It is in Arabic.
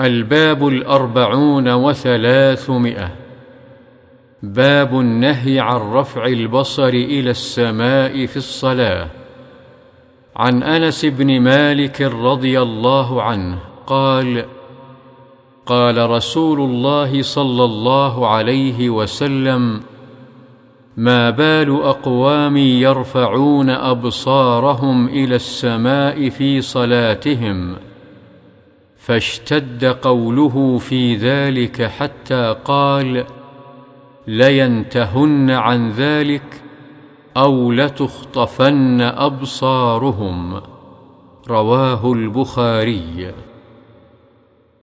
الباب الأربعون وثلاثمائة. باب النهي عن رفع البصر إلى السماء في الصلاة. عن أنس بن مالك رضي الله عنه قال قال رسول الله صلى الله عليه وسلم ما بال أقوام يرفعون أبصارهم إلى السماء في صلاتهم؟ فاشتد قوله في ذلك حتى قال لينتهن عن ذلك أو لتخطفن أبصارهم. رواه البخاري.